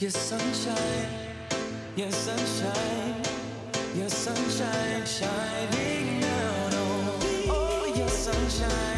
Your sunshine, your sunshine, your sunshine shining down on. Oh, your sunshine.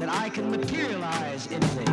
That I can materialize anything.